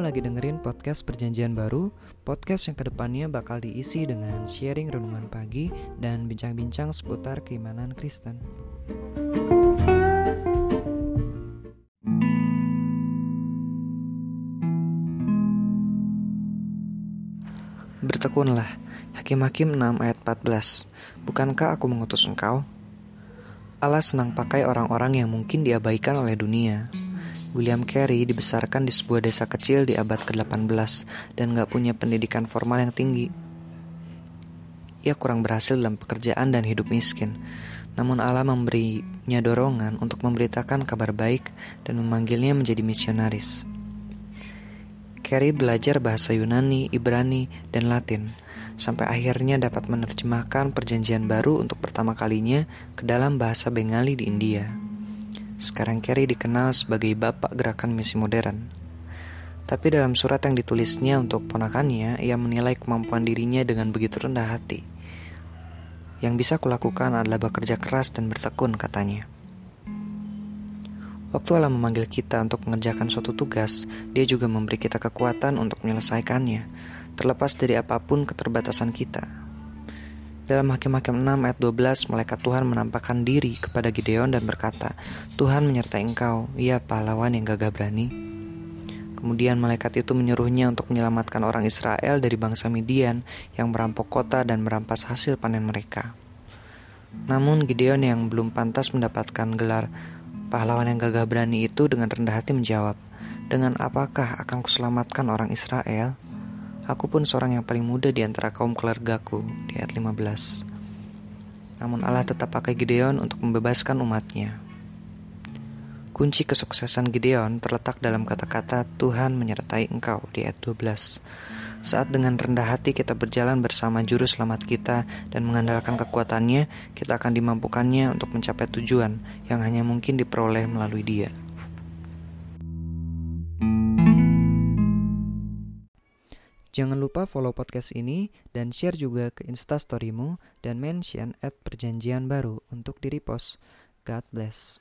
lagi dengerin podcast Perjanjian Baru, podcast yang ke depannya bakal diisi dengan sharing renungan pagi dan bincang-bincang seputar keimanan Kristen. Bertekunlah, Hakim-Hakim 6 ayat 14. Bukankah aku mengutus engkau? Allah senang pakai orang-orang yang mungkin diabaikan oleh dunia. William Carey dibesarkan di sebuah desa kecil di abad ke-18 dan gak punya pendidikan formal yang tinggi. Ia kurang berhasil dalam pekerjaan dan hidup miskin. Namun Allah memberinya dorongan untuk memberitakan kabar baik dan memanggilnya menjadi misionaris. Carey belajar bahasa Yunani, Ibrani, dan Latin, sampai akhirnya dapat menerjemahkan perjanjian baru untuk pertama kalinya ke dalam bahasa Bengali di India. Sekarang Carey dikenal sebagai bapak gerakan misi modern. Tapi dalam surat yang ditulisnya untuk ponakannya, ia menilai kemampuan dirinya dengan begitu rendah hati. Yang bisa kulakukan adalah bekerja keras dan bertekun, katanya. Waktu Allah memanggil kita untuk mengerjakan suatu tugas, Dia juga memberi kita kekuatan untuk menyelesaikannya, terlepas dari apa pun keterbatasan kita. Dalam Hakim-Hakim 6 ayat 12, malaikat Tuhan menampakkan diri kepada Gideon dan berkata, Tuhan menyertai engkau, ia pahlawan yang gagah berani. Kemudian malaikat itu menyuruhnya untuk menyelamatkan orang Israel dari bangsa Midian yang merampok kota dan merampas hasil panen mereka. Namun Gideon yang belum pantas mendapatkan gelar Pahlawan yang gagah berani itu dengan rendah hati menjawab, Dengan apakah akan kuselamatkan orang Israel? Aku pun seorang yang paling muda di antara kaum keluargaku, di ayat 15. Namun Allah tetap pakai Gideon untuk membebaskan umatnya. Kunci kesuksesan Gideon terletak dalam kata-kata Tuhan menyertai engkau di ayat 12. Saat dengan rendah hati kita berjalan bersama juru selamat kita dan mengandalkan kekuatannya, kita akan dimampukannya untuk mencapai tujuan yang hanya mungkin diperoleh melalui dia. Jangan lupa follow podcast ini dan share juga ke instastorymu dan mention at perjanjian baru untuk di repost. God bless.